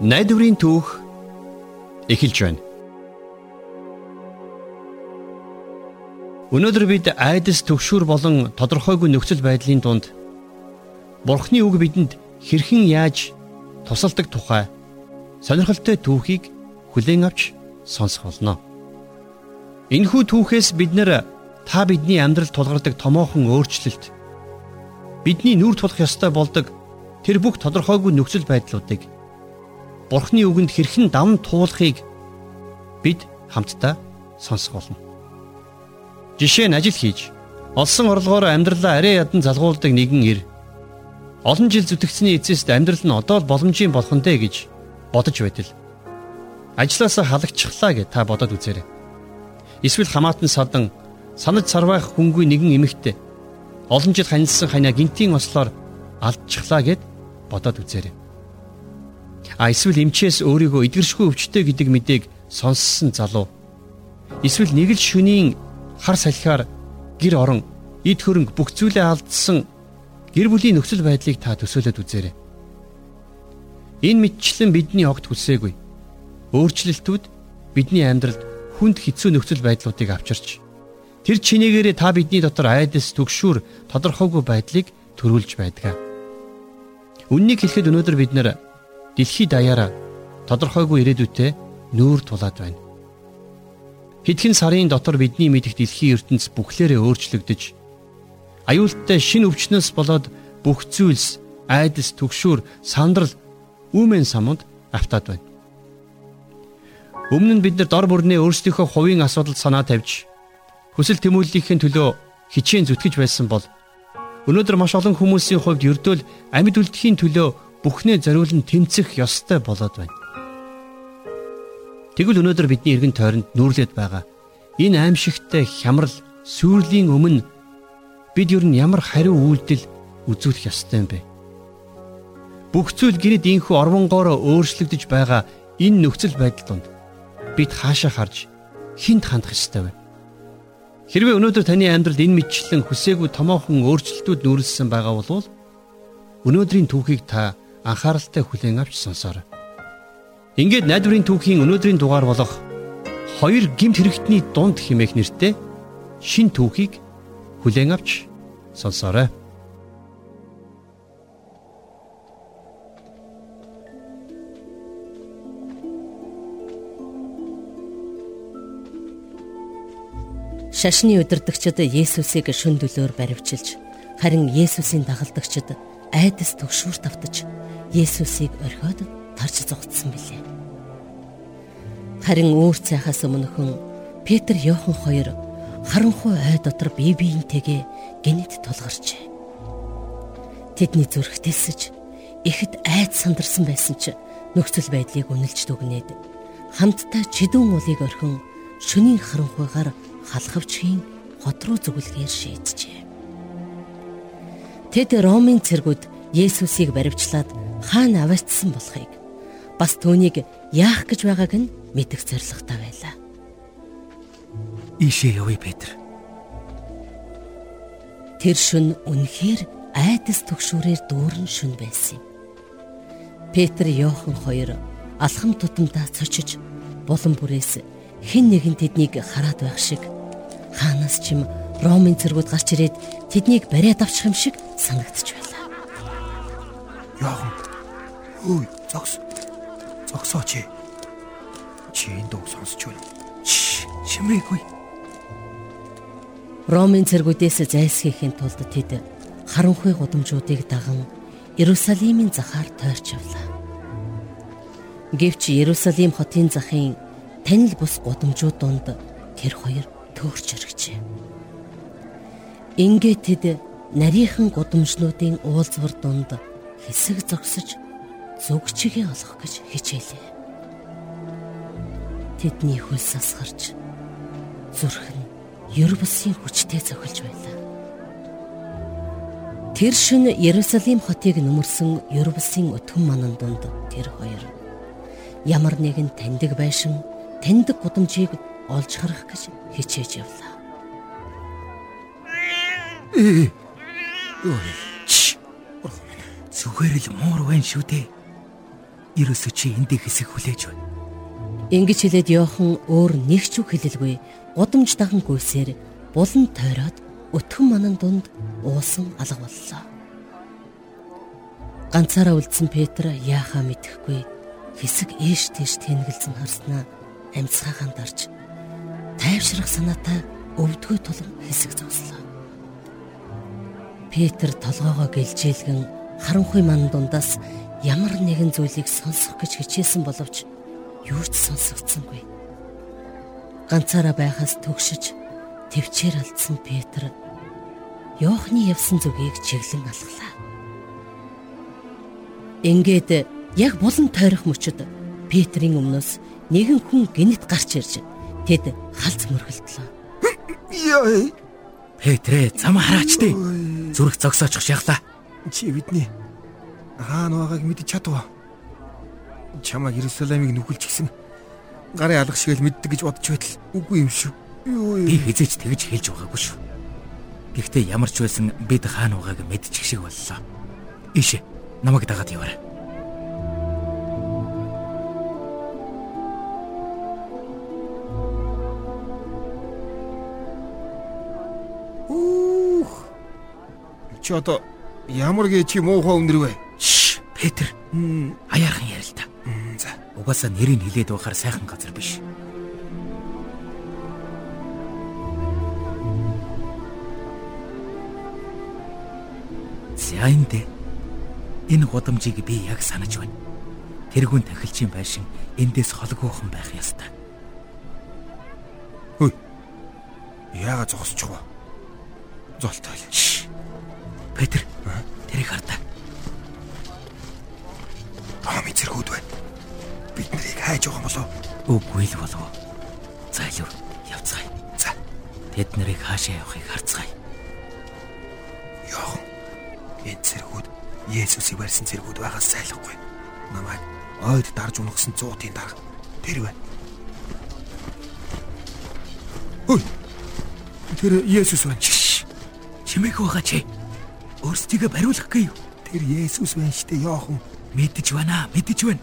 Найдварын түүх эхэлж байна. Өнөөдөр бид айдас төгшүүр болон тодорхойгүй нөхцөл байдлын дунд Бурхны үг бидэнд хэрхэн яаж тусалдаг тухай сонирхолтой түүхийг хүлээн авч сонсох болно. Энэхүү түүхээс бид нэр та бидний амьдралд тулгардаг томоохон өөрчлөлт бидний нүүр тулах ёстой болдог тэр бүх тодорхойгүй нөхцөл байдлуудыг Бурхны үгэнд хэрхэн давн туулахыг бид хамтдаа сонсох болно. Жишээ нь ажил хийж олсон орлогоор амьдралаа арай ядан залгуулдаг нэгэн ир олон жил зүтгэцний эцэст амьдрал нь одоо л боломжийн болох нь дээ гэж бодож байтал ажлаасаа халагчлаа гэж та бодоод үзээрэй. Эсвэл хамаатан садан санаж сарвайх хүнгүй нэгэн эмэгтэй олон жил ханилсан ханиа гинтийн ослоор алдчихлаа гэд бодоод үзээрэй. А эсвэл эмчээс өөрийгөө эдгэршгүй өвчтэй гэдэг мэдээг сонссон залуу. Эсвэл нэг л шөнийн хар салхиар гэр орон эд хөрөнгө бүх зүйлээ алдсан гэр бүлийн нөхцөл байдлыг та төсөөлөд үзээрэй. Энэ мэдчлэн бидний огт хүсээгүй. Өөрчлөлтүүд бидний амьдралд хүнд хэцүү нөхцөл байдлуудыг авчирч тэр чинээгээрээ та бидний дотор айдас түгшүүр тодорхойгүй байдлыг төрүүлж байдаг. Үннийг хэлэхэд өнөөдөр бид нар дэлхийд даяараа тодорхойгүй ирээдүйтэй нүүр тулаад байна. Хэдхэн сарын дотор бидний мэдих дэлхийн ертөнц бүхлээрээ өөрчлөгдөж аюултай шин өвчнөөс болоод бүх зүйлс айдас түгшүүр сандрал үүмэн самунд автаад байна. Өмнө нь бид нар дор бүрнээ өөрсдийнхөө хувийн асуудал санаа тавьж хүсэл тэмүүллийнхээ төлөө хичээн зүтгэж байсан бол өнөөдөр маш олон хүмүүсийн хувьд ердөөл амьд үлдэхийн төлөө бүхнээ зориулн тэмцэх ёстой болоод байна. Тэгвэл өнөөдөр бидний эргэн тойронд нүүрлээд байгаа энэ аимшигтай хямрал сүрлийн өмнө бид ер нь ямар хариу үйлдэл үзүүлэх ёстой юм бэ? Бүх зүйл гинэд инхүү орвонгоороо өөрчлөгдөж байгаа энэ нөхцөл байдал донд бид хаашаа харж хинт хандах ёстой вэ? Хэрвээ өнөөдөр таны амьдралд энэ мэдчлэн хүсээгүй томоохон өөрчлөлтүүд нүүрлсэн байгаа бол өнөөдрийн түүхийг та анхааралтай хүлээн авч сонсоорой. Ингээд найдварын түүхийн өнөөдрийн дугаар болох хоёр гимт хэрэгтний дунд химээх нэртэй шин түүхийг хүлээн авч сонсоорой. Шашны удирдагчид Есүсийг шүн дөлөөр баривчилж харин Есүсийн дагалдагчид айдас төгшүүр тавтаж Есүсийг орхиод тарж зогтсон билээ. Харин үүр цайхаас өмнөхөн Петр Йохан хоёр харанхуй ой дотор бие биентэйгээ гинэт тулгарчээ. Тэдний зүрх тэлсэж ихэд айд сандарсан байсан ч нөхцөл байдлыг үнэлж дүгнээд хамтдаа чидүүн уулыг орхин шөнийн харанхуйгаар халахвчхийн хот руу зүгэлгээр шийджээ. Тэд Ромын цэргүүд Есүсийг баривчлаад хаана аваачсан болохыг бас түүнийг яах гэж байгааг нь мэдэх зорилготой байлаа. Ийшээ явъя Петр. Тэр шүн үнэхээр айдас төгшүүрээр дүүрэн шүн байсан юм. Петр Йохан хоёр алхам тутамдаа цочиж булан бүрээс хэн нэгэн тэднийг хараад байх шиг хаанаас ч юм Ромын цэргүүд гарч ирээд тэднийг бариад авчих юм шиг санагдчих байлаа. Йохан Хөөе, зогс. Зогсооч. Чи энэ дуу сонсч байна. Шимээгүй. Ромын цэргүүдээс зайлсхийхийн тулд тэд харанхуй гудамжуудыг даган Иерусалимийн захаар тойрч явлаа. Гэвч Иерусалим хотын захын танил бус гудамжууд донд тэр хоёр төөрч өргөжээ. Ингээд тэд нарийнхан гудамжнуудын уулзвар донд хэсэг зогсож зүгчгээ олох гэж хичээлээ. Тэдний хөлс асгарч зүрх нь ер бусын хүчтэй цохилж байлаа. Тэр шин Иерусалим хотыг нөмөрсөн ер бусын өтгөн манан дунд тэр хоёр ямар нэгэн таньдаг байшин таньдаг гудамжийг олж харах гэж хичээж явлаа. Зүгээр л муур байна шүү дээ Ерөөсөө чи эндээ хэсэг хүлээж байна. Ингэж хэлээд Йохан өөр нэг ч үг хэлэлгүй гудамж даган гүйсээр булан тойроод өтгөн манан дунд уусан алга боллоо. Ганцаараа үлдсэн Петр яахаа мэдэхгүй хэсэг ээш тийш тэнэгэлзэн харснаа амьсгаагаан дарж тайвшрах санаатай өвдгөө тулан хэсэг зогслоо. Петр толгоогоо гэлжээлгэн харанхуй ман дундаас ямар нэгэн зүйлийг сонсох гэж хичээсэн боловч юу ч сонсогдсонгүй. Ганцаараа байхаас төгшөж төвчээр алдсан Петр Йоохны явсан зүгийг чиглэн алглаа. Ингээд яг булан тойрох мөчөд Петрийн өмнөөс нэгэн хүн гинт гарч ирж тэд халз мөргөлдлөө. Яа. Петрэ зам хараач дээ. Зүрх зогсоочих шахлаа. Чи бидний хаана байгааг мэдчих чадваа. Чамаг Иерусалимыг нүхэлж гисэн гарын алга шиг л мэддэг гэж бодож байтал үгүй юм шүү. Би хизээч тэгж хэлж байгаагүй шүү. Гэхдээ ямар ч байсан бид хаана байгааг мэдчих шиг боллоо. Ишэ намайг дагаад яваарай. Ух. Чи одоо ямар гээ чи муухай өндөр вэ? Петр. Аяархан ярил та. За. Угаасаа нэрийг хилээд байхаар сайхан газар биш. За энэ гудамжийг би яг санаж байна. Тэргүүн тахилчийн байшин эндээс холгоохон байх ёстой. Хөөе. Яагаад зогсож байгаа? Золтой. Петр, тэрийг хардаа. Томми зэргүүд байна. Бид нарыг хайж байгаа болов. Үгүй л болов. За илүү явцгаая. За. Тэд нарыг хаашаа явахыг харцгаая. Йохан. Энэ зэргүүд Есүсийг барьсан зэргүүд байгаас сайлахгүй. Намайг ойд дарж унагсан зуутын дарга тэр байна. Хөөе. Тэр Есүс байна. Чимээг байгаа чи. Өөрсдийгөө бариулахгүй юу? Тэр Есүс байна штэ Йохан. Мэдэж байна, мэдэж байна.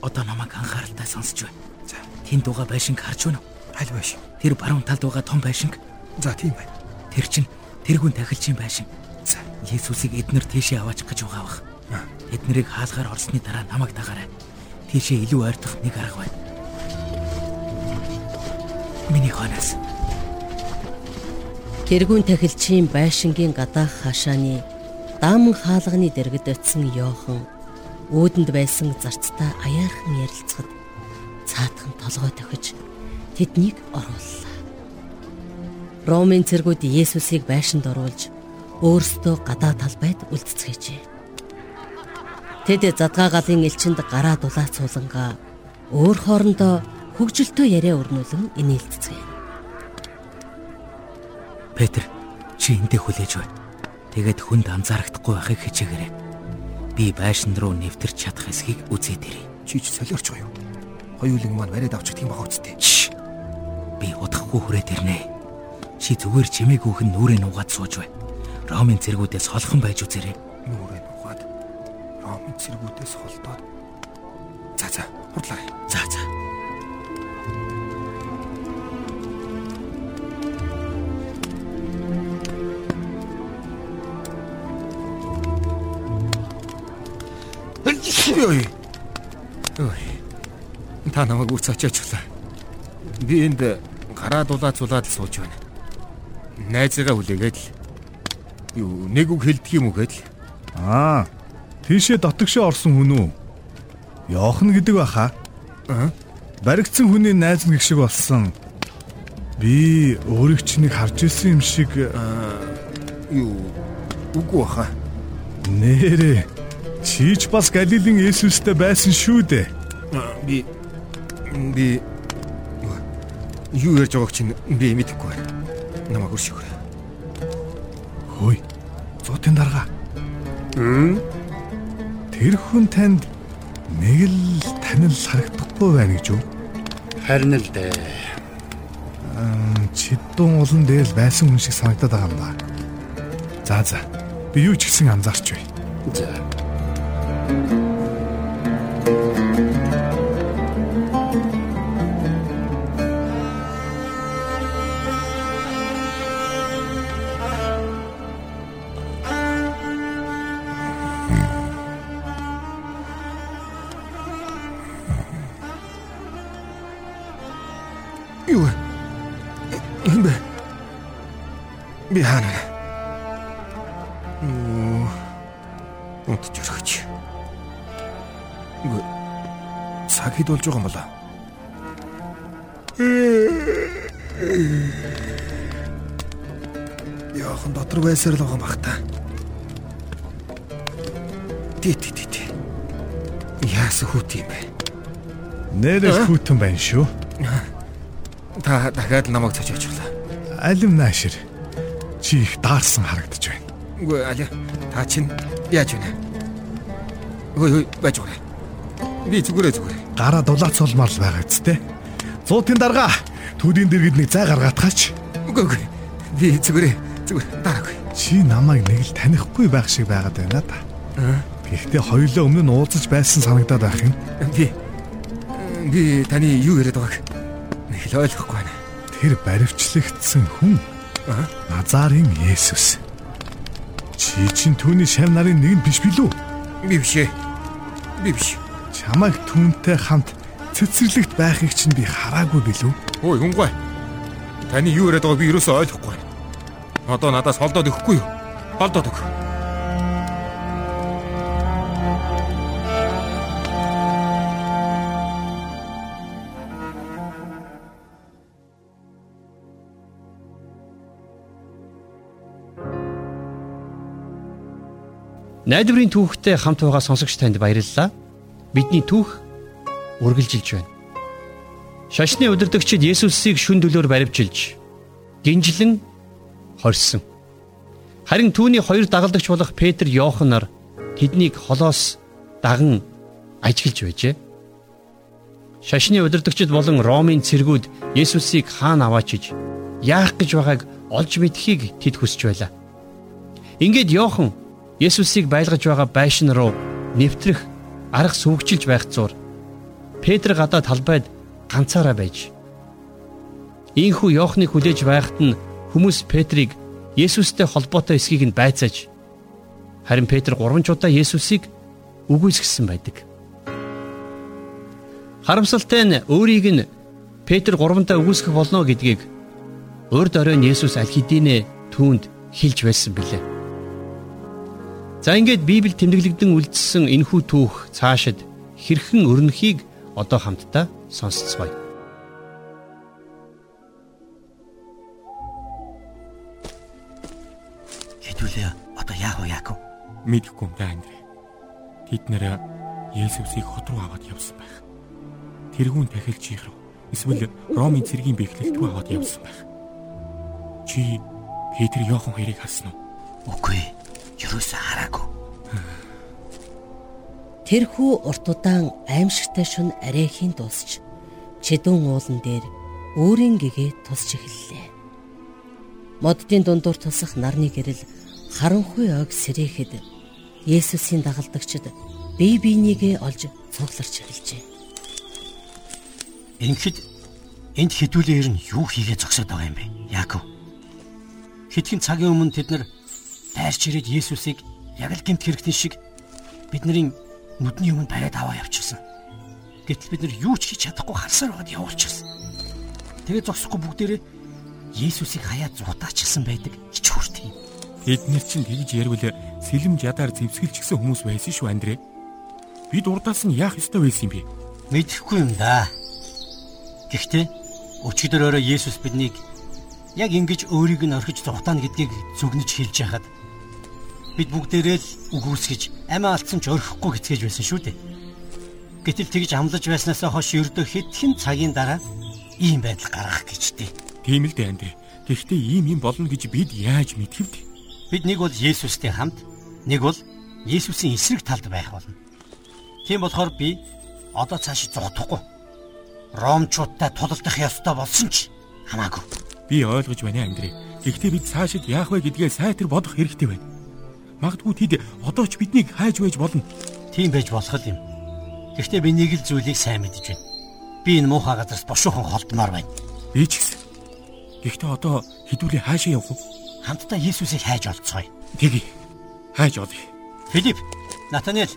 Одоо намайг анхааралтай сонсож байна. За, тэнд байгаа байшинг харж байна уу? аль байшин? Тэр баруун талд байгаа том байшинг. За, тийм байна. Тэр чинь тэргүүн тахилчийн байшин. За, Есүсийг эднэр тийшээ аваачих гэж байгаа бах. Эднэрийг хаалгаар орсны дараа намайг дагаарай. Тийшээ илүү ойртох нэг арга байна. Миний хонос. Тэргүүн тахилчийн байшингийн гадаах хашааны дааман хаалганы дэргэд очисон Йохан өөдөнд байсан зарцтай аяархан ярилцахад цаатхан толгой тохиж тэднийг орууллаа. Ромын цэргүүд Есүсийг байшинд оруулж өөрсдөө гадаа талбайд үлдцгээжээ. Тэд задгаа галын элчинд гараа дулаацуулангаа өөр хоорондоо хөгжилтөө яриа өрнүүлэн инээлцгээе. Петр чи эндээ хүлээж бай. Тэгээд хүнд анзаарахдахгүй байхыг хичээгээрэй. Би байшин руу нэвтэрч чадах эсхийг үзээд ирье. чи ч солиорч юу? Хоёуланг маань бариад авч идэх юм байгаа үсттэй. Би удахгүй хүрээд ирнэ. Чи зүгээр чимээг өөхөн нүрээ нугаад сууж бай. Ромын цэргүүдээс холхон байж үзээрэй. Нүрээ нугаад Ромын цэргүүдээс холдоод. За за, хурлаарай. За за. Ой. Ой. Та намайг үц очоочлаа. Би энд гараа дулаацуулаад л сууж байна. Найзыгаа хүлээгээд л юу нэг үг хэлдэг юм уу гэдэл. Аа. Тийшээ дотгошоо орсон хүн үү? Йохан гэдэг баха. Аа. Баригдсан хүний найз нэг шиг болсон. Би өөрийг ч нэг харж ирсэн юм шиг Юу үгүй баха. нэрээ. Чийч бас Галилийн Есүстэй байсан шүү дээ. Би би юу ярьж байгааг чинь би мэдэхгүй байна. Намайг өршөөрэй. Хөөе. Зуутын дарга. Тэр хүн танд нэг л танил харагдахгүй байна гэж үү? Харин л дээ. Чиддун улан дээр байсан хүн шиг санагдаад байгаа юм ба. За за. Би юу ч гэсэн анзаарч бай. За. 미안해. Хэд болж байгаа юм болоо? Яахан дотор байсаар л байгаа бах та. Тий, тий, тий, тий. Яасан хүүт юм бэ? Нэрэл хүүтэн байна шүү. Та дахиад намайг цоч очихлаа. Алим наашир. Чи их даарсан харагдаж байна. Үгүй аля. Та чинь яаж вэ? Ой ой байж байгаа. Би зүгээрээ зүгээрээ. Гараа дулаацуулмаар л байгаа үсттэй. Зуутын дарга төдийн дэргэд нэг зай гаргаатгаач. Үгүй үгүй. Би зүгээрээ зүгээр дараагүй. Чи намайг нэг л танихгүй байх шиг байгаад байна та. Гэхдээ хоёулаа өмнө нь уулзаж байсан санагдаад байх юм. Би би таны юу яриад байгааг нэг л ойлгохгүй байна. Тэр баривчлагдсан хүн Назарын Есүс. Чи чинь түүний шам нарын нэг нь биш билүү? Би биш ээ. Би биш. Чамайг түүнтэй хамт цэцэрлэгт байхыг чинь би хараагүй билүү? Ой хүнгүй. Таны юу яриад байгааг би юусоо ойлгохгүй байна. Одоо надаас холдоод өгөхгүй юу? Холдоод өг. Найдварын түүхтэй хамт байгаа сонсогч танд баярлалаа. Бидний түүх үргэлжилж байна. Шашны удирдагчид Есүсийг шүн төлөөр баривчилж гинжлэн хорьсон. Харин түүний хоёр дагалдагч болох Петр, Иохан нар тэднийг холоос даган ажиглаж байжээ. Шашны удирдагчид болон Ромын цэргүүд Есүсийг хаана аваачиж яах гэж байгааг олж мэдхийг тэд хүсэж байлаа. Ингээд Иохан Есүсийг байлгаж байгаа байшин руу нэвтрэх арга сүвгжилж байх зур Петр гадаа талбайд ганцаараа байж Ийхүү Иохныг хүлээж байхад нь хүмүүс Петрийг Есүстэй холбоотой эсхийг нь байцааж харин Петр 3 удаа Есүсийг үгүйсгэсэн байдаг. Харамсалтай нь өөрийг нь Петр 3-даа үгүйсгэх болно гэдгийг урд оройн Есүс аль хэдийнэ түүнд хэлж байсан билээ. За ингээд Библи тэмдэглэгдэн үлдсэн энэхүү түүх цаашид хэрхэн өрнөхийг одоо хамтдаа сонсцгоё. Хэдүүлээ одоо яах вэ Яаков? Мэдэхгүй юм даа Андре. Тэд нэр Есүсийг хот руу аваад явсан байх. Тэргүүн тахилчийн руу эсвэл Ромын цэргийн бэхлэлт рүү аваад явсан байх. Чи Петр Йохан хоёрыг харсан уу? Үгүй юусаа хараагүй. Тэрхүү урт удаан аимшигтай шүн арайхийн дуусч чидүүн уулан дээр өөрийн гэгээ тусч эхэллээ. Моддын дундуур тусах нарны гэрэл харанхуй ог сэрэхэд Есүсийн дагалдагчид бие бинийгээ олж цугларч эхэлжээ. Ингээд энд хідүүлээр нь юу хийгээ зогсоод байгаа юм бэ? Яаков. Хэдхэн цагийн өмнө тэд нар дайрч ирээд Есүсийг яг л гэмт хэрэгтэн шиг бидний нүдний өмнө бариад аваа явчихсан. Гэтэл бид нар юу ч хийж чадахгүй харсаар байгаад явуулчихсан. Тэгээ зогсохгүй бүгдээрээ Есүсийг хаяад зуутаачихсан байдаг ич хүрт юм. Эднэр чинь тэгж ярил сэлэм жадаар зэвсгэлчихсэн хүмүүс байсан шүү Андре. Бид урдаас нь яах ёстой байсан юм бэ? Мэдэхгүй юм да. Гэхдээ өчигдөр өрөө Есүс биднийг яг ингэж өөрийг нь орхиж зуутаана гэдгийг зүгнэж хэлж яхад бид бүгдээрээ л үгүйсгэж амиа алдсан ч орхихгүй гэцгээж байсан шүү дээ. Гэтэл тэгж амлаж байснаас хойш ердөө хэдхэн цагийн дараа ийм байдал гарах гэжтэй. Тийм л дээ Андре. Гэхдээ ийм юм болно гэж бид яаж мэдхэв дээ? Бид нэг бол Есүстэй хамт, нэг бол Есүсийн эсрэг талд байх болно. Тийм болохоор би одоо цааш зогтохгүй. Ромчуудтай тулалдах ёстой болсон ч хамаагүй. Би ойлгож байна Андре. Гэхдээ бид цаашид яах вэ гэдгээ сайтар бодох хэрэгтэй байна. Магадгүй тэд одоо ч биднийг хайж байж болно. Тийм байж болох юм. Гэхдээ би нэг л зүйлийг сайн мэдэж байна. Би энэ муухай газараас бошуухан холдмоор байна. Би ч гэсэн. Гэхдээ одоо хідүүлээ хаашаа явах вэ? Хамтдаа Есүсийг хайж олцгоё. Тэгье. Хайж олъё. Филипп, Натаниэл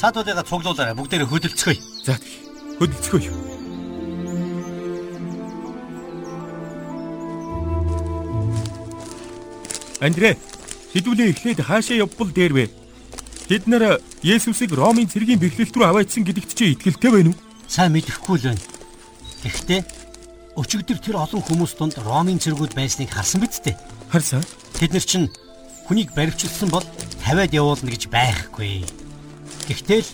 цаадуудыгаа цуглуулаарай. Бүгдээрээ хөдөлцгөөе. За хөдөлцгөөе. Андрэ, хэдүүлээ эхлээд хаашаа явбал дээр вэ? Бид нар Есүсийг Ромын цэргийн бэхлэлт рүү аваачсан гэдэгт чи итгэлтэй байна уу? Сайн мэдэхгүй л байна. Гэхдээ өчигдөр тэр олон хүмүүс донд Ромын цэргүүд байсныг харсан биз дээ. Харсан. Тэд нар чинь хүнийг баривчилсан бол тавиад явуулна гэж байхгүй. Гэхдээ л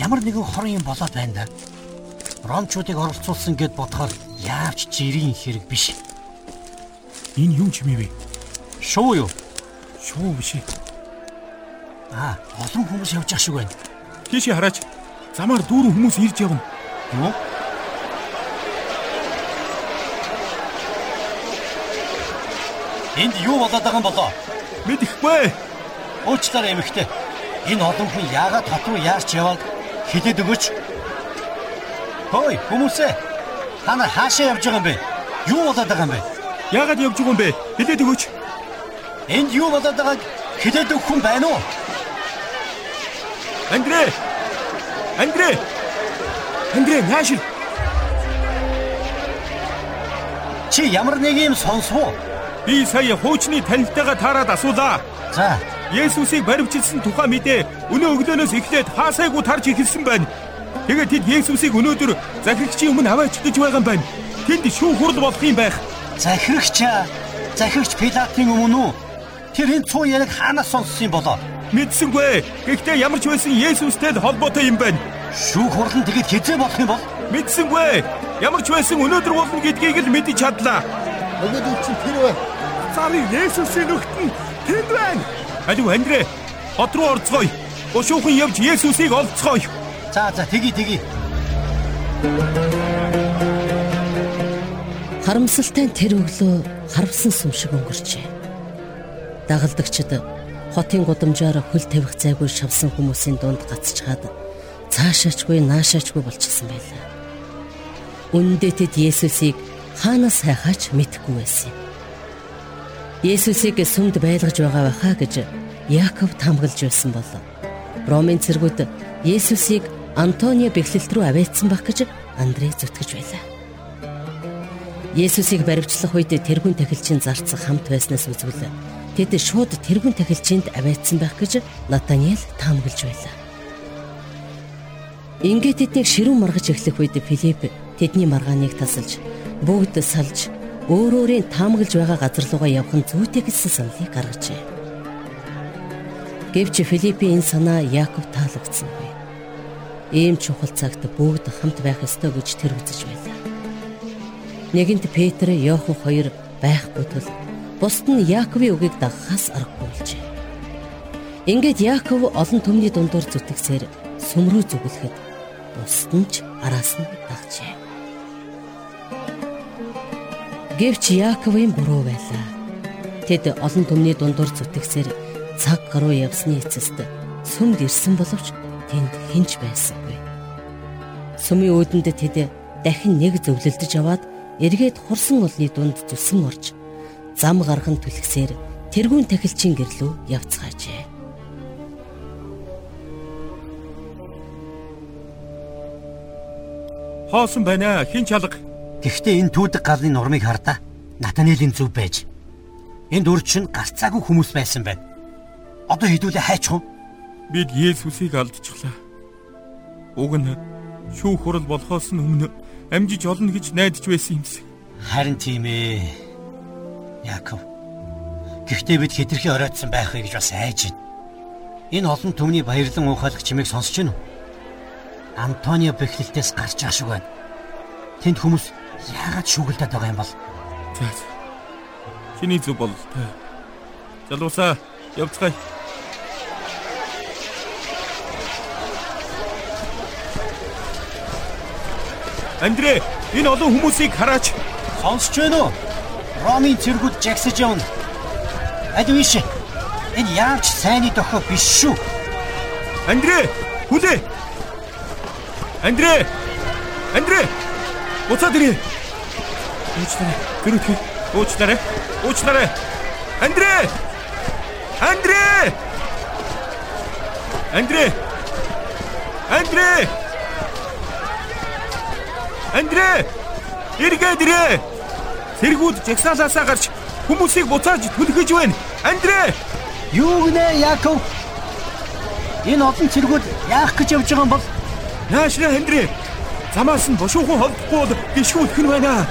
ямар нэгэн хорон юм болоод байна да. Ромчуудыг оролцуулсан гэд бодохоор яавч жирийн хэрэг биш. Энэ юу ч юм бэ? Шуу юу? Шуу биш. Аа, олон хүмүүс явж байгаа шиг байна. Тийшээ хараач. Замаар дүүрэн хүмүүс ирж явна. Юу? Энд юу болоод байгаа юм болоо? Мэдэхгүй. Уучлаарай эмэгтэй. Энэ олон хүн яагаад хот руу яарч яваад хилээд өгөөч. Хөөе, хүмүүсээ. Та нар хаашаа явж байгаа юм бэ? Юу болоод байгаа юм бэ? Яагаад явж байгаа юм бэ? Хэлээд өгөөч. Энд юу болоод байгааг хилээд өгөх хүн байна уу? Андрэ! Андрэ! Андрэ, наашир. Чи ямар нэг юм сонсвоо? Би сая хуучны танилтайгаа таарад асуулаа. За, Есүсийг баривчилсан тухай мэдээ өнөө өглөөнөөс эхлээд хаасайгүй тарж эхэлсэн байна. Тэгээд тэд Есүсийг өнөөдөр захирагчийн өмнө аваач гэж байгаа юм байна. Тэнд шүүх хурал болох юм байх. захирагч захирагч Пилатын өмнө үү? Тэр энэ цуу яриг хаанаас сонссон юм болоо? Мэдсэнгүй. Гэхдээ ямар ч байсан Есүстэй л холбоотой юм байна. Шүүх хурал нь тэгэд хизээ болох юм бол Мэдсэнгүй. Ямар ч байсан өнөөдөр болно гэдгийг л мэдэж чадлаа. Өнөөдөр чинь тэр байна. Царын Есүсийн нь тэнд байна. Алив Андрэ, хот руу орцгоё. Ушуухан явж Есүсийг олцгоё. За за тгий тгий. Харамсалтай тэр өглөө харвсан сүм шиг өнгөрчээ. Дагалдагчид хотын гудамжаар хөл тавих зайгүй шавсан хүмүүсийн дунд гацчаад цаашаачгүй наашаачгүй болчихсон байлаа. Үндэ тэд Есүсийг хаанаас хайхаач мэдэхгүй байсан юм. Есүсийг сүмд байлгаж байгаа байхаа гэж Яаков таамаглаж байсан бол Ромын цэргүүд Есүсийг Антонио бэхлэлт рүү авэйцсан байх гэж Андрей зүтгэж байлаа. Есүсийг баривчлах үед тэрүүн тахилчийн зарцах хамт байснаас үзвэл тэд шууд тэрүүн тахилчинд авэйцсан байх гэж Натаниэл таамаглаж байлаа. Ингээд тэднийг ширүүн маргаж эхлэх үед Филипп тэдний маргааныг тасалж бүгд салж өөр өөрийн таамаглаж байгаа газар руугаа явах нь зүйтэй гэсэн саналыг гаргажээ. Гэвч Филиппийн энэ санаа Яаков таалагдсангүй. Ийм чухал цагт бүгд хамт байх ёстой гэж тэр үзэж байлаа. Нэгэнт Петр, Иохан хоёр байхгүй тул бусд нь Яаковын үгийг дагахаас аргагүй болжээ. Ингээд Яаков олон төмний дундуур зүтгэсээр сүм рүү зүгэлэхэд бусд нь ч араас нь дагжээ. Гэвч Яаковын буруу байлаа. Тэд олон төмний дундуур зүтгэсээр цаг гаруй явсны эцэст сүмд ирсэн боловч тэнд хинч байсангүй. Сүмийн өөдөнд тэд дахин нэг зөвлөлдөж аваад эргээд хурсан олны дунд зүсэн орж зам гархан түлхсээр тэрүүн тахилчийн гэрлүү явцгаажээ. Хоосон байна. Хин чалга. Гэхдээ энэ түүдэг галын нурмыг хардаа. Натанелийн зүв байж. Энд үрчин гарцаагүй хүмүүс байсан байна. Одоо хідүүлээ хайчих уу? Бид Есүсийг алдчихлаа. Уг нь шүүх хурал болохоос өмнө амжиж олно гэж найдаж байсан юмсан. Харин тийм ээ. Яаков. Гэхдээ бид хэтэрхий оройтсон байхыг гэж бас айж байна. Энэ олон төмний баярлан уухайлах чимээг сонсож байна уу? Антонио бэхлэлтээс гарч байгаа шиг байна. Тэнд хүмүүс яагаад шүгэлдээд байгаа юм бол? За. Чиний зүг бололтой. Залуусаа явцгаая. Андрэ, энэ олон хүмүүсийг хараач. Сонсож байна уу? Ромын цэргүүд жагсаж явна. Аль биш. Энэ яавч сайнны дохой биш шүү. Андрэ, хүлээ. Андрэ! Андрэ! Буцаад ирээ. Уучлаарай. Гэрүүтгий. Уучлаарай. Уучлаарай. Андрэ! Андрэ! Андрэ! Андрэ! Андрэ! Эргээд ирээ. Сэргүүд жагсаалаасаа гарч хүмүүсийг буцааж түлхэж байна. Андрэ! Юу гинэ Яков? Энэ олон цэргүүд яах гэж явж байгаа юм бол? Наашра Андрэ! Замаас нь бошуухан холдохгүй бол гიშгүүлэх нь байна.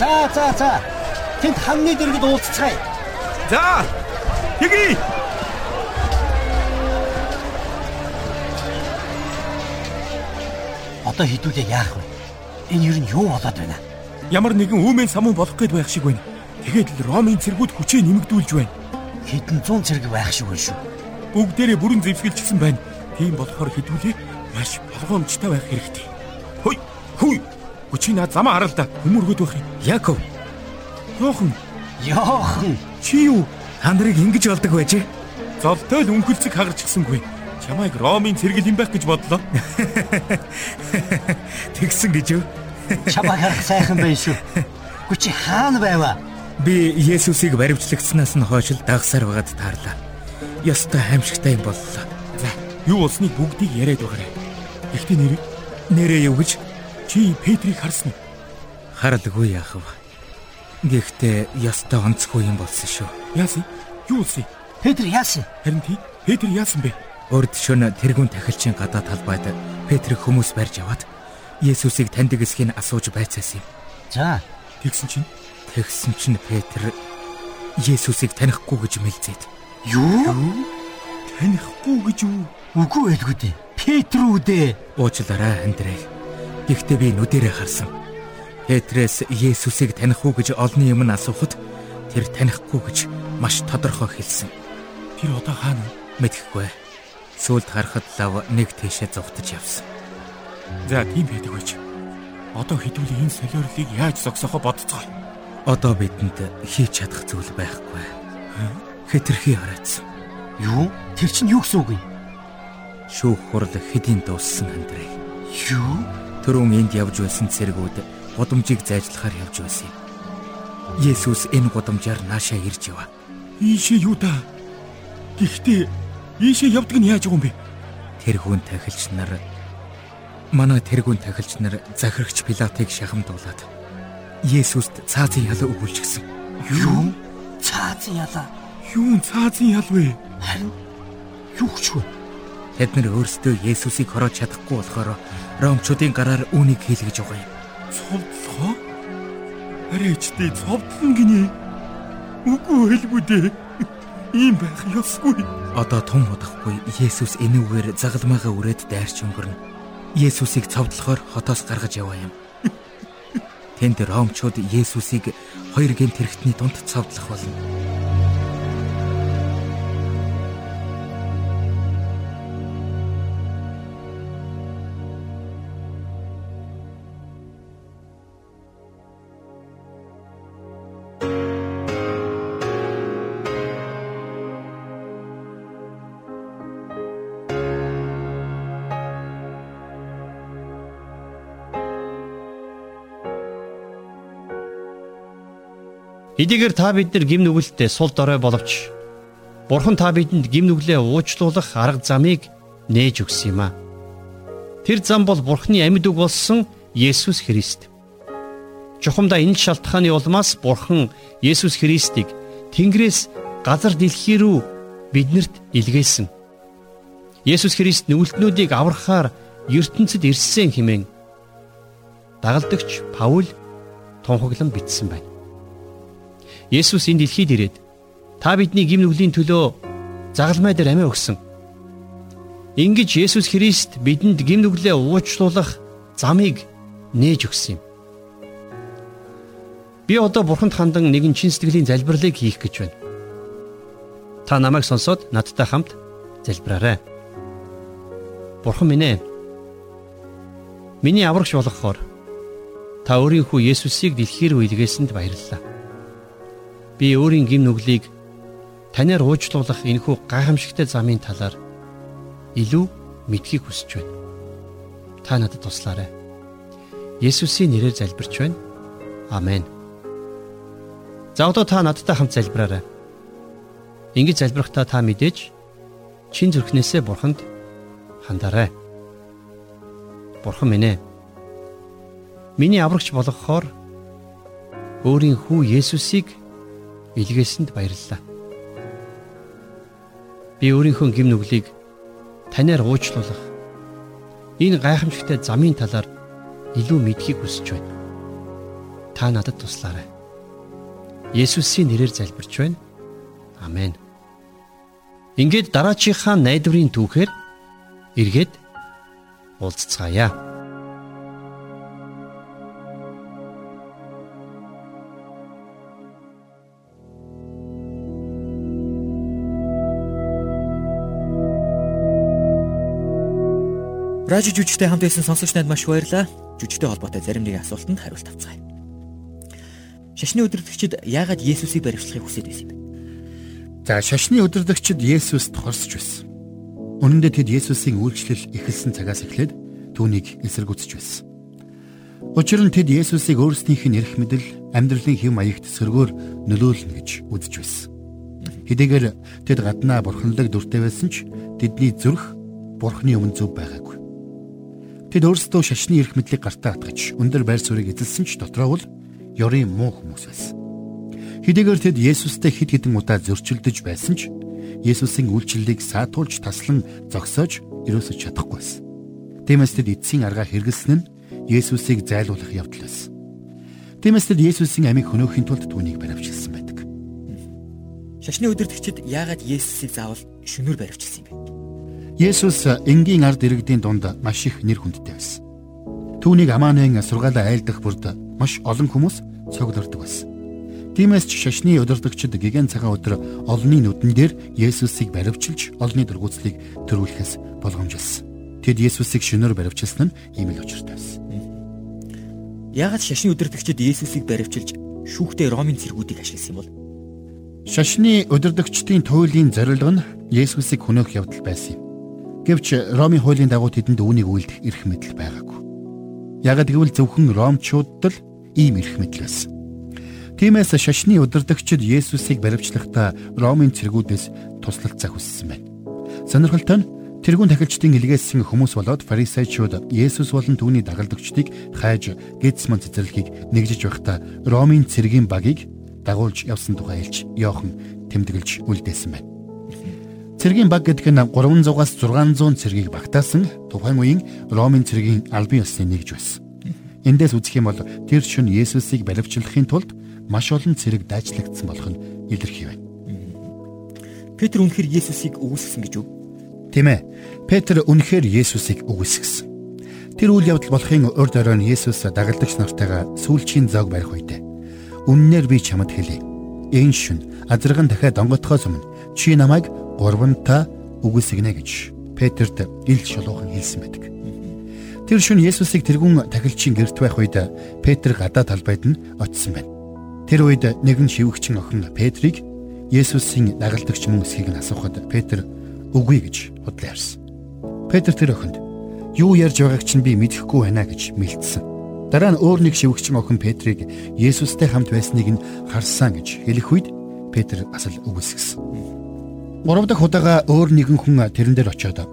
За за за. Тэнд хамны дэргэд уулзцгаая. За! Тэгье! Одоо хідүүлээ яах вэ? Энэ юу нь юу болоод байна? Ямар нэгэн үүмэн самун болох гээд байх шиг байна. Тэгээд л Ромын цэргүүд хүчээ нэмэгдүүлж байна. Хэдэн зуун цэрэг байх шиг байна шүү. Бүгдээрээ бүрэн зэвсгэлжсэн байна. Тийм болохоор хідүүлээ маш болгоомжтой байх хэрэгтэй. Хөөе! Хүй! Хүчийг наа замаа хараа л да. Хүмүүргөд байх юм. Яков, Йохан, Йохан, чи юу? та нарыг ингэж болдог байжээ. Золтой л өнгөлцөг хагарч гисэнгүй. Чамайг Ромын цэргэл юм байх гэж бодлоо. Тэгсэн гэж юу? Чамаа харах сайхан байна шүү. Гүчи хаана байваа? Би Есүсийг баривчлагдсанаас нь хойш л дагсаар байгаад таарлаа. Ёстой хаимшигтай юм боллоо. За, юу болсныг бүгдийг яриад байгаарай. Ихтэй нэр Нэрээ юу гэж чи Петрийг харсан уу? харалгүй яах вэ? Гэхдээ ёстой онцгүй юм болсон шүү. Яасан? Юу болсон? Петр яасан? Харин тий Петр яасан бэ? Урд шөнө тэрүүн тахилчийн гадаа талбайд Петрийг хүмүүс барьж аваад Есүсийг таньдаг эсхийг асууж байцаасан юм. За, Тэгсэн чинь Тэгсэн чинь Петр Есүсийг танихгүй гэж мэлзээд юу? танихгүй гэж юу? Үгүй байлгүй дээ. Петр үү дээ. уучлаарай Андрей. Гэхдээ би нүдэрээ харсан. Петрээс Есүсийг таних уу гэж олны юм асуухад тэр танихгүй гэж маш тодорхой хэлсэн. Тэр одоо хаана? Мэдхгүй. Сүүлд харахад лав нэг тийшээ зугтаж явсан. За тийм байдаг байж. Одоо хэдүүлээ энэ солиорлыг яаж зогсоохоо бодцгоо. Одоо бидэнд хийж чадах зүйл байхгүй. Хэтэрхий хараац. Юу? Тэр чинь юу гэсэн үг юм? Шүүх хурал хэдийн дууссан Андрей. Юу? Төрөн энд явж байсан цэргүүд гудамжийг зайжлахаар явж байсан юм. Есүс энэ гудамжаар наашаа ирж яваа. Ийшээ юу да? Гэхдээ ийшээ явдаг нь яаж юм бэ? Тэргүүн тахилч нар манай тэргүүн тахилч нар захирагч Пилатыг шахамдуулаад Есүст цаазын ял өгүүлчихсэн. Юу? Цаазын ялаа. Юун цаазын ял вэ? Харин юу ч вэ? Тэд нар өөрсдөө Есүсийг хороож чадахгүй болохоор Ромчуудын гараар үүнийг хийлгэж байгаа юм. Цовдлоо? Арайчдээ цовдлон гинэ. Үгүй хэлгүй дээ. Ийм байх ёсгүй. Одоо тун удахгүй Есүс энүүгээр загалмайгаа үрээд дайрч өнгөрнө. Есүсийг цовдлохоор хотоос гаргаж яваа юм. Тэнд Ромчууд Есүсийг хоёр гэмт хэрэгтний дунд цовдлох болно. Эдийгээр та бид нар гим нүгэлтэд сул дорой боловч Бурхан та бидэнд гим нүглээ уучлуулах арга замыг нээж өгсөн юм а. Тэр зам бол Бурханы амьд үг болсон Есүс Христ. Чухамдаа энэ шалтгааны улмаас Бурхан Есүс Христийг Тэнгэрээс газар дэлхий рүү биднэрт илгээсэн. Есүс Христ нүгэлтнүүдийг аврахаар ертөнцид ирсэн хэмээн дагалдагч Паул тунхаглан бичсэн байна. Есүс энэ дэлхийд ирээд та бидний гим нүглийн төлөө загалмай дээр амиа өгсөн. Ингиж Есүс Христ бидэнд гим нүглээ уучлуулах замыг нээж өгсөн юм. Би одоо Бурханд хандан нэгэн чин сэтгэлийн залбирлыг хийх гэж байна. Та намайг сонсоод надтай хамт залбираарай. Бурхан минь ээ. Миний аврагч болгохоор та өөрийнхөө Есүсийг дэлхий рүү илгээсэнд баярлалаа. Би өөрийн гим нүглийг танаар уучлуулах энэхүү гайхамшигтай замын талаар илүү мэдхийг хүсэж байна. Та надад туслаарай. Есүсийн нэрээр залбирч байна. Амен. За одоо та надтай хамт залбираарай. Ингэж залбирахдаа та мэдээж чин зүрхнээсээ бурханд хандаарай. Бурхан минь ээ. Миний аврагч болгохоор өөрийн хүү Есүсийг илгээсэнд баярлалаа. Би өөрийнхөө гим нүглийг танаар уучлуулах энэ гайхамшигтай замын талаар илүү мэдхийг хүсэж байна. Та надад туслаарай. Есүсийн нэрээр залбирч байна. Амен. Ингээд дараачихаа найдварын түүхээр эргээд уулзцаая. Радио жүжигтэй хамт байсан сонсогч найд маш баярлалаа. Жүжигтэй холбоотой зарим нэгэн асуултанд хариулт авцгаая. Шашны өдөртөгчд яагаад Есүсийг баривчлахыг хүсэж байсан бэ? За шашны өдөртөгчд Есүст хорсож байсан. Үнэн дээр тэд Есүсийн үйлчлэл эхэлсэн цагаас эхлээд түүнийг эсэргүүцэж байсан. Учир нь тэд Есүсийг өөрсдийнх нь эрх мэдэл, амьдралын хэв маягт сөргөөр нөлөөлнө гэж үзэж байсан. Хэдийгээр тэд гаднаа бурханлаг дүртэй байсан ч тэдний зүрх бурхны өмнө зөв байгаагүй. Тэд өөрсдөө шашны эрх мэдлийг гартаа атгаж өндөр байр суурийг эзэлсэн ч дотроо бол ёрын муу хүмүүс байсан. Хэдийгээр тэд Есүстэй хэд хэдэн удаа зөрчилдөж байсан ч Есүсийн үйлчлэлийг саатуулж таслан зогсоож ерөөсөж чадахгүй байсан. Тиймээс тэд эцсийн аргаа хэрэгэлсэн нь Есүсийг зайлуулах явдал байсан. Тиймээс тэд Есүсийн амийг хөнөөхийн тулд түүнийг баривчилсан байдаг. Шашны өдөртөгчд яагаад Есүсийг заавал шөнөөр баривчилсан юм бэ? Есүс энгийн ард иргэдийн дунд маш их нэр хүндтэй байсан. Түүнийг Аманын сургаалаа айлдах бүрд маш олон хүмүүс цогцолдог байсан. Тиймээс ч шашны удирдагчид гигэн цагаан өдөр олонний нүдэн дээр Есүсийг баривчилж олонний дургуутлыг төрүүлэхээс болгоомжилсан. Тэд Есүсийг шөнөөр баривчилсан нь ийм л учиртай байсан. Яагаад шашны удирдагчид Есүсийг баривчилж шүүхтэй Ромын цэргүүдийг ашигласан юм бол? Шашны удирдагчдын туйлын зорилго нь Есүсийг хөнөөх явдал байсан юм. Гэвч Ромын хуулийн дагуу тэдэнд үүнийг үйлдэх эрх мэдэл байгаагүй. Ягд гэвэл зөвхөн ромчуудад л ийм эрх мэдэл байсан. Тиймээс шашны удирдагчид Есүсийг баривчлахдаа Ромын цэргүүдээс туслалцаа хүссэн байна. Сонирхолтой нь тэрүүн тахилчдын илгээсэн хүмүүс болоод фарисеучуд Есүс болон түүний дагалдагчдыг хайж Гетсман цэцэрлэгийг нэгжиж байхдаа Ромын цэргийн багийг дагуулж явсан тухай хэлж Йохан тэмдэглэж үлдээсэн байна. Цэргийн баг гэдэг нь 300-аас 600 цэргийг багтаасан тухайн үеийн Ромын цэргийн албан ёсны нэгж байсан. Эндээс үзэх юм бол тэр шөнө Есүсийг баривчлахын тулд маш олон цэрэг дайчлагдсан болох нь илэрхий байна. Петр үнэхээр Есүсийг үгүйсгэсэн гэж үү? Тийм ээ. Петр үнэхээр Есүсийг үгүйсгэсэн. Тэр үйл явдал болохын урд оройн Есүс дагалдагч нартайгаа сүүлчийн зоог барих үедээ "Үннээр би чамд хэлье. Энэ шөнө азарган дахиад онготхоос өмнө чи намайг гурвантаа үгүйсгэнэ гэж Петрт ил шулуухан хэлсэн байдаг. Тэр шөнө Есүсийг тэргүүн тахилчийн гэрт байх үед Петр гадаа талбайд нь очисон байна. Тэр үед нэгэн шивгчэн охин Петрийг Есүсийн дагалдагч мөн эсхийг нь асуухад Петр үгүй гэж бодлоо ярьсан. Петр тэр охинд юу ярьж байгааг чинь би мэдэхгүй байна гэж мэлдсэн. Дараа нь өөр нэг шивгчэн охин Петрийг Есүстэй хамт байсныг нь харсан гэж хэлэх үед Петр асал үгүйсгэсэн. Гурав дахь удаага өөр нэгэн хүн тэрэн дээр очиод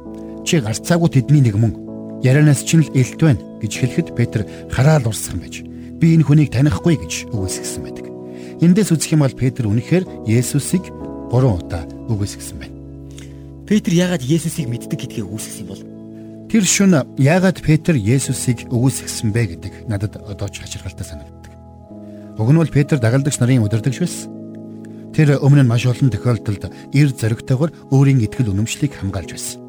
чи гарцаагүй тэдний нэг мөн ярианаас чинь л элт байна гэж хэлэхэд Петр хараал урсган байж би энэ хүнийг танихгүй гэж үгүйсгэсэн байдаг. Эндээс үзэх юм бол Петр үнэхээр Есүсийг гурван удаа үгүйсгэсэн байна. Петр яагаад Есүсийг мэддэг гэдгийг үгүйсгэсэн бол? Тэр шөнө яагаад Петр Есүсийг үгүйсгэсэн бэ гэдэг надад одоо ч хачиргалтай санагддаг. Уг нь бол Петр дагалдагч нарын удирдагч байсан. Тэр өмнө нь маш олон тохиолдолд эр зоригтойгоор өөрийн итгэл үнэмшлийг хамгаалж байсан.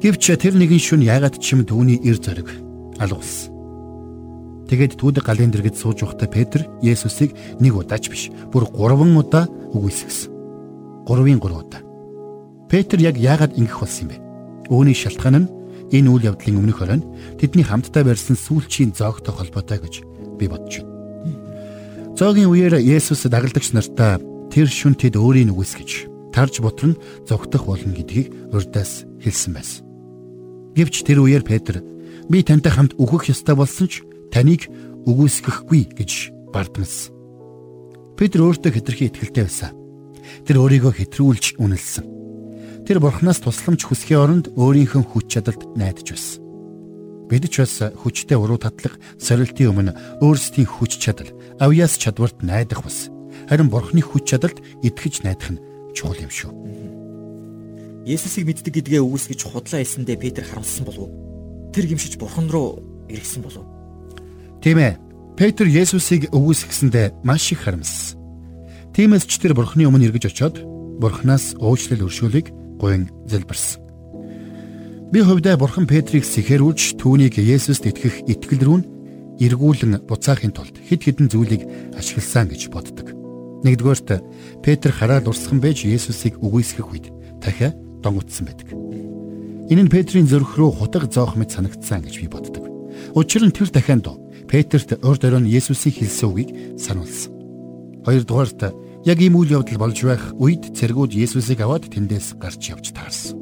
Гэвч тэр нэгэн шүн яагаад ч юм түүний эр зориг алгуулсан. Тэгээд түүдэг галын дэргэд сууж байхдаа Петр Есүсийг нэг удаач биш бүр 3 удаа үгүйсгэсэн. 3-ын 3 удаа. Петр яг яагаад ингэх болсон юм бэ? Үүний шалтгаан нь энэ үйл явдлын өмнөх оройн тэдний хамтдаа барьсан сүүлчийн зоогтой холбоотой гэж би бодож байна. Зоогийн үеэр Есүс дагалдагч нартаа тэр шүн тэд өөрийн үгс гэж тарж бутар нь зогтох болно гэдгийг урдаас хэлсэн байсан. Гэвч тэр үеэр Петр би тантай хамт үхэх ёстой болсон ч таныг үгүйсгэхгүй гэж бардмсан. Петр өөртөө хэтэрхий итгэлтэй байсан. Тэр өөрийгөө хэтрүүлж үнэлсэн. Тэр бурхнаас тусламж хүсхийн оронд өөрийнхөө хүч чадалд найдаж байсан. Бид ч бас хүчтэй уруу татлах сорилтын өмнө өөрсдийн хүч чадал, авьяас чадварт найдах бас харин бурхны хүч чадалд итгэж найдах нь чухал юм шүү. Есүсийг мэддэг гэдгээ үгүйсгэж худлаа хэлсэндээ Петр харамссан болов уу? Тэр гимшиж бурхан руу эргэсэн болов. Тийм ээ. Петр Есүсийг үгүйсгэсэндээ маш их харамссан. Тиймээс ч тэр бурханы өмнө эргэж очиод бурханаас уучлал өршөөлийг гуйн залбирсан. Би хувьдаа бурхан Петрийг сэхэрүүлж түүнийг Есүст итгэх итгэл рүү эргүүлэн буцаахын тулд хэд хэдэн зүйлийг ашигласан гэж боддог. Нэгдүгээрт Петр хараад урсган байж Есүсийг үгүйсгэх үед дахиад донготсон байдаг. Энэ нь Петрийн зүрх рүү худаг зоох мэт санагдсан гэж би боддог. Учир нь тэр дахианд Петрт урд оройн Есүсийг хэлсэн үгийг сануулсан. Хоёрдугаарт яг ийм үйл явдал болж байх үед цэргүүд Есүсийг аваад тэндээс гарч явж таарсан.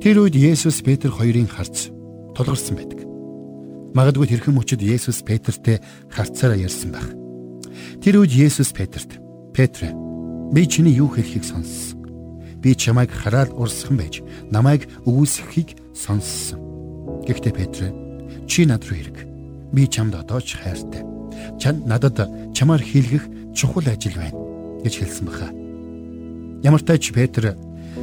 Тэр үед Есүс Петр хоёрын харц тулгарсан байдаг. Магадгүй тэрхэн мөчөд Есүс Петртэй харцаараа ярьсан байх. Тэр үед Есүс Петрт "Петр, би чиний юу хэлхийг сонссон. Би чамайг хараад урсган байж, намайг өгүүлсэхийг сонссон." Гэхдээ Петр, "Чи над руу хэрэг. Би чамд одоо ч хайртай. Чанд надад чамаар хийлгэх чухал ажил байна" гэж хэлсэн баха. Ямар ч тач Петр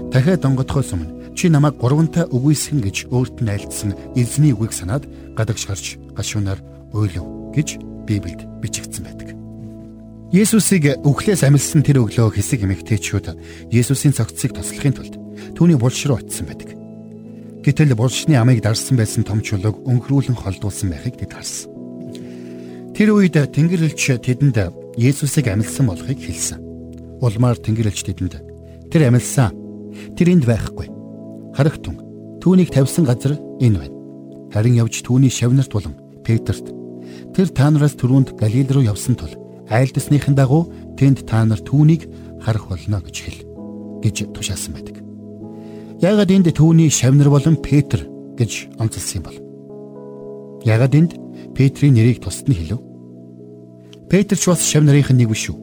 дахиад донгодхоос өмнө Чи намайг гурвантай үгүйсгэн гэж өөрт нь айлдсан эзний үгийг санаад гадагш гарч гашуунаар уйлав гэж Библиэд бичигдсэн байдаг. Есүсийг өглөөс амилсан тэр өглөө хэсэг эмэгтэйчүүд Есүсийн цогцыг тослохын тулд түүний булш руу очисон байдаг. Гэтэл булшны амийг дарсан байсан том чулууг өнхрүүлэн холдуулсан байхыг тэд харсан. Тэр үед Тэнгэр элч тэдэнд Есүсийг амилсан болохыг хэлсэн. Улмаар Тэнгэр элч тэдэнд тэр амилсан. Тэр энд байхгүй харагтун түүнийг тавьсан газар энэ байна. Харин явж түүний шавнарт болон Петрт тэр та нараас түрүүнд Галил руу явсан тул айлдсныхын дагуу тэнд та нар түүнийг харах болно гэж хэл гэж тушаасан байдаг. Яагаад энд түүний шавнар болон Петр гэж онцлсан юм бол? Яагаад энд Петрийн нэрийг тусад нь хэлв? Петр ч бас шавнарын нэг биш үү?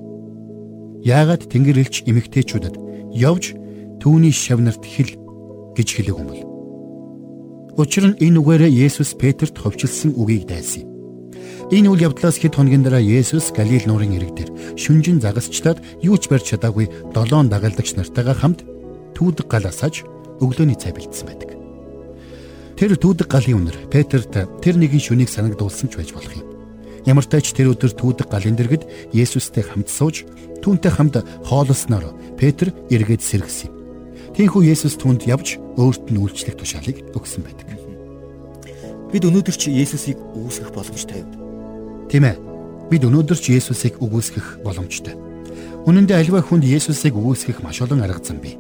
Яагаад Тэнгэр элч эмэгтэйчүүдэд явж түүний шавнарт хэл гэж хэлээг юм. Учир нь энэ үгээрээ Есүс Петрт ховчилсан үгийг дайсан юм. Энэ үйл явдлаас хэд хоногийн дараа Есүс Галил нуурын ирэг дээр шүнжин загасчлаад юу ч барьж чадаагүй долоон дагалдагч нартайгаа хамт түүдэг гал асааж өглөөний цай бэлдсэн байдаг. Тэр түүдэг галын үнэр Петрт тэр нэгэн шүнийг санагдуулсан ч байж болох юм. Ямар ч тач тэр өдөр түүдэг галын дэргэд Есүстэй хамт сууж түүнтэй хамт хооллосноор Петр эргээд сэргсэн юм. Тийхүү Есүс түнд явж өөрт нь үйлчлэх тушаалыг өгсөн байдаг. Бид өнөөдөр ч Есүсийг үүсгэх боломжтой юм. Тийм ээ. Бид өнөөдөр ч Есүсийг үгүйсгэх боломжтой. Үнэн дээр альва хүнд Есүсийг үгүйсгэх маш олон арга зам бий.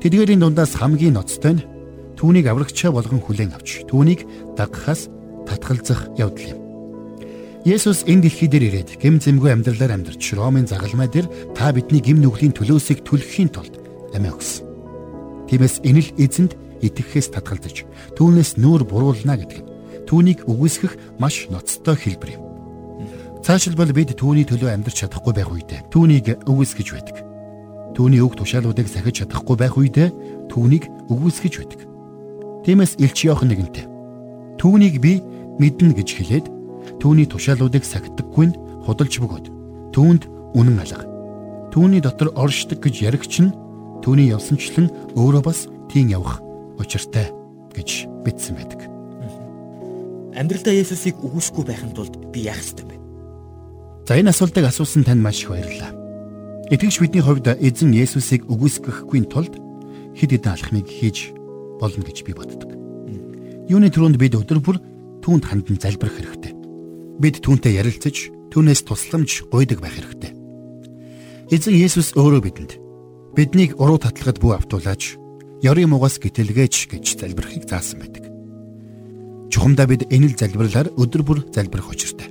Тэдгээрийн дундаас хамгийн ноцтой нь түүнийг аврагчаа болгон хүлээн авч түүнийг дагахаас татгалзах явдал юм. Есүс энэ дэлхий дээр ирээд гэм зэмгүй амьдралаар амьдарч Ромын загалмай дээр та бидний гэм нүглийн төлөөсийг түлхэхийн тулд амиа өгсөн. Тиймээс энэ л эзэнд итгэхээс татгалзаж түүнээс нүүр буруулна гэдэг нь түүнийг үгүйсгэх маш ноцтой хэлбэр юм. Цаашилбал бид түүний төлөө амьдрч чадахгүй байх үедээ түүнийг үгүйсгэж байдаг. Түүний үг тушаалуудыг сахиж чадахгүй байх үедээ түүнийг үгүйсгэж байдаг. Тиймээс Илч Иохан нэгэнтээ түүнийг би мэднэ гэж хэлээд түүний тушаалуудыг сахидаггүй нь худалж бөгөөд түүнд үнэн алга. Түүний дотор оршдог гэж яригч нь Түүний явсанчлан өөрөө бас тийм явах учиртай гэж бичсэн байдаг. Амьдралдаа Есүсийг үгүйсгүй байхын тулд би яах ёстой вэ? За энэ асуултыг асуусан танд маш их баярлалаа. Итгэгч бидний хувьд эзэн Есүсийг үгүйсгэхгүй тулд хэд хэдэн алхмыг хийж болно гэж би боддог. Юуны түрүүнд бид өдөр бүр түүнд хандан залбирах хэрэгтэй. Бид түүнтэй ярилцаж, түүнээс тусламж гуйдаг байх хэрэгтэй. Эзэн Есүс өөрөө бидэнд биднийг уруу татлагад бүү автуулаач ёрын мугаас гítэлгээч гэж залбирахыг заасан байдаг. Чухамдаа бид энэ л залбирлаар өдөр бүр залбирах учиртай.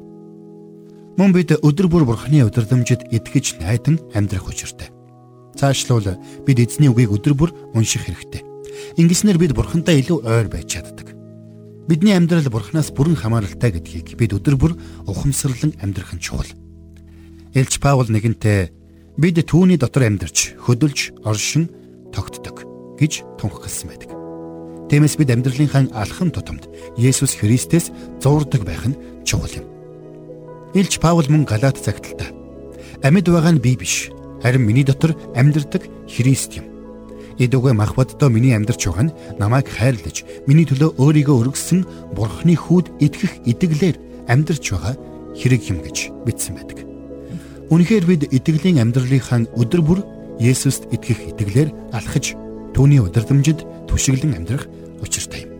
Мөн бид өдөр бүр бурхны удирдамжид итгэж найдан амьдрах учиртай. Цаашлуул бид эзний үгийг өдөр бүр унших хэрэгтэй. Ингэснээр бид бурхантай илүү ойр байж чаддаг. Бидний амьдрал бурхнаас бүрэн хамааралтай гэдгийг бид өдөр бүр ухамсарлан амьдрах нь чухал. Элч Паул нэгэнтээ бид түүний дотор амьдарч хөдөлж оршин тогтдог гэж тунхагласан байдаг. Тиймээс бид амьдралынхаа алхам тутамд Есүс Христэс зуурдаг байх нь чухал юм. Илч Паул мөн Галаат загталтаа амьд байгаа нь би биш харин миний дотор амьдардаг Христ юм. Эд үгээ мах боддоо миний амьдарч байгаа нь намайг хайрлаж, миний төлөө өөрийгөө өргөссөн Бурхны хүүд итгэх итгэлээр амьдарч байгаа хэрэг юм гэж бичсэн байдаг. Үнэхээр бид итгэлийн амьдралынхаа өдөр бүр Есүст итгэх итгэлээр алхаж түүний удирдамжид түшиглэн амьдрах учиртай юм.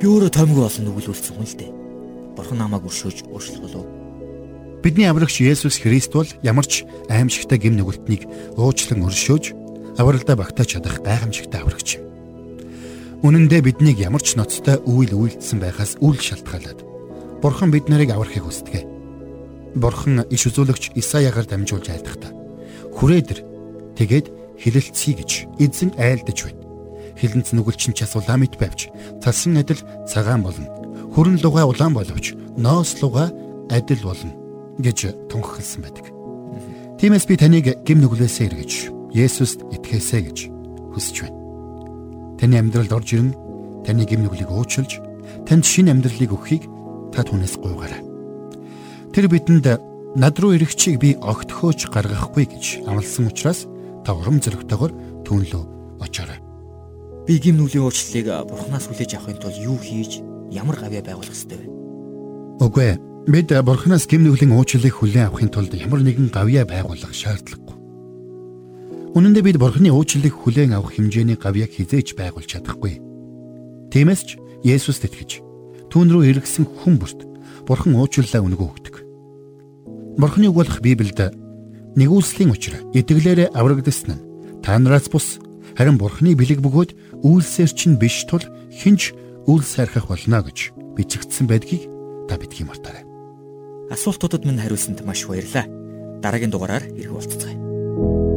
Би өөрөө томгүй болсон нүгэлүүлсэн хүн л дээ. Бурхан намайг өршөөж өөрчлөх болов. Бидний аврагч Есүс Христ бол ямар ч аимшигтай гим нүгэлтнийг уучлан өршөөж авралдаа багтааж чадах гайхамшигтай аврагч юм. Үнэн дээр биднийг ямар ч ноцтой үйл үйлдсэн байхаас үл шалтгаалаад Бурхан бид нарыг аврахыг хүсдэг. Бурхан иш үзүүлэгч Исаягаар дамжуулж айлдахдаа хүрээдэр тэгээд хилэлцгий гэж эзэн айлдаж байна. Хилэнц нүгэлчин ч асуулаа мэд байвч цалсан адил цагаан болно. Хүрэн луга улаан боловч ноос луга адил болно гэж тунхагласан байдаг. Тиймээс би таныг гим нүглээсээ эргэж Есүст итгэхээсэ гэж хүсэж байна. Таны амьдралд орж ирэн таны гим нүглийг уучлж танд шинэ амьдралыг өгөхийг та түнээс гуйгаарай. Тэр бидэнд над руу ирэх чиг би огтхооч гаргахгүй гэж амласан учраас та урам зоригтойгоор түүнлөө очоорой. Би гим нүглийн уучлалыг бурхнаас хүлээж авахын тулд юу хийж ямар гавьяа байгуулах ёстой вэ? Үгүй ээ Бид Бурханаас гим нүглийн уучлалыг хүлээн авахын тулд ямар нэгэн гавьяа байгуулах шаардлагагүй. Үнэн дээр бид Бурханы уучлалыг хүлээн авах хэмжээний гавьяаг хизээж байгуулж чадахгүй. Тиймээс ч Есүст итгэж түүн рүү эргэсэн хүн бүрт Бурхан уучлалаа өнгө үг болох Библиэд нэгүслийн учраа итгэлээрээ аврагдсан нь та нараас бус харин Бурханы бэлэг бөгөөд үйлсээр чинь биш тул хинч үл сайрхах болно гэж бичигдсэн байдгийг та битгий мартаарай асуултуудад минь хариулсанд маш баярлалаа. Дараагийн дугаараар ирэх болцгоё.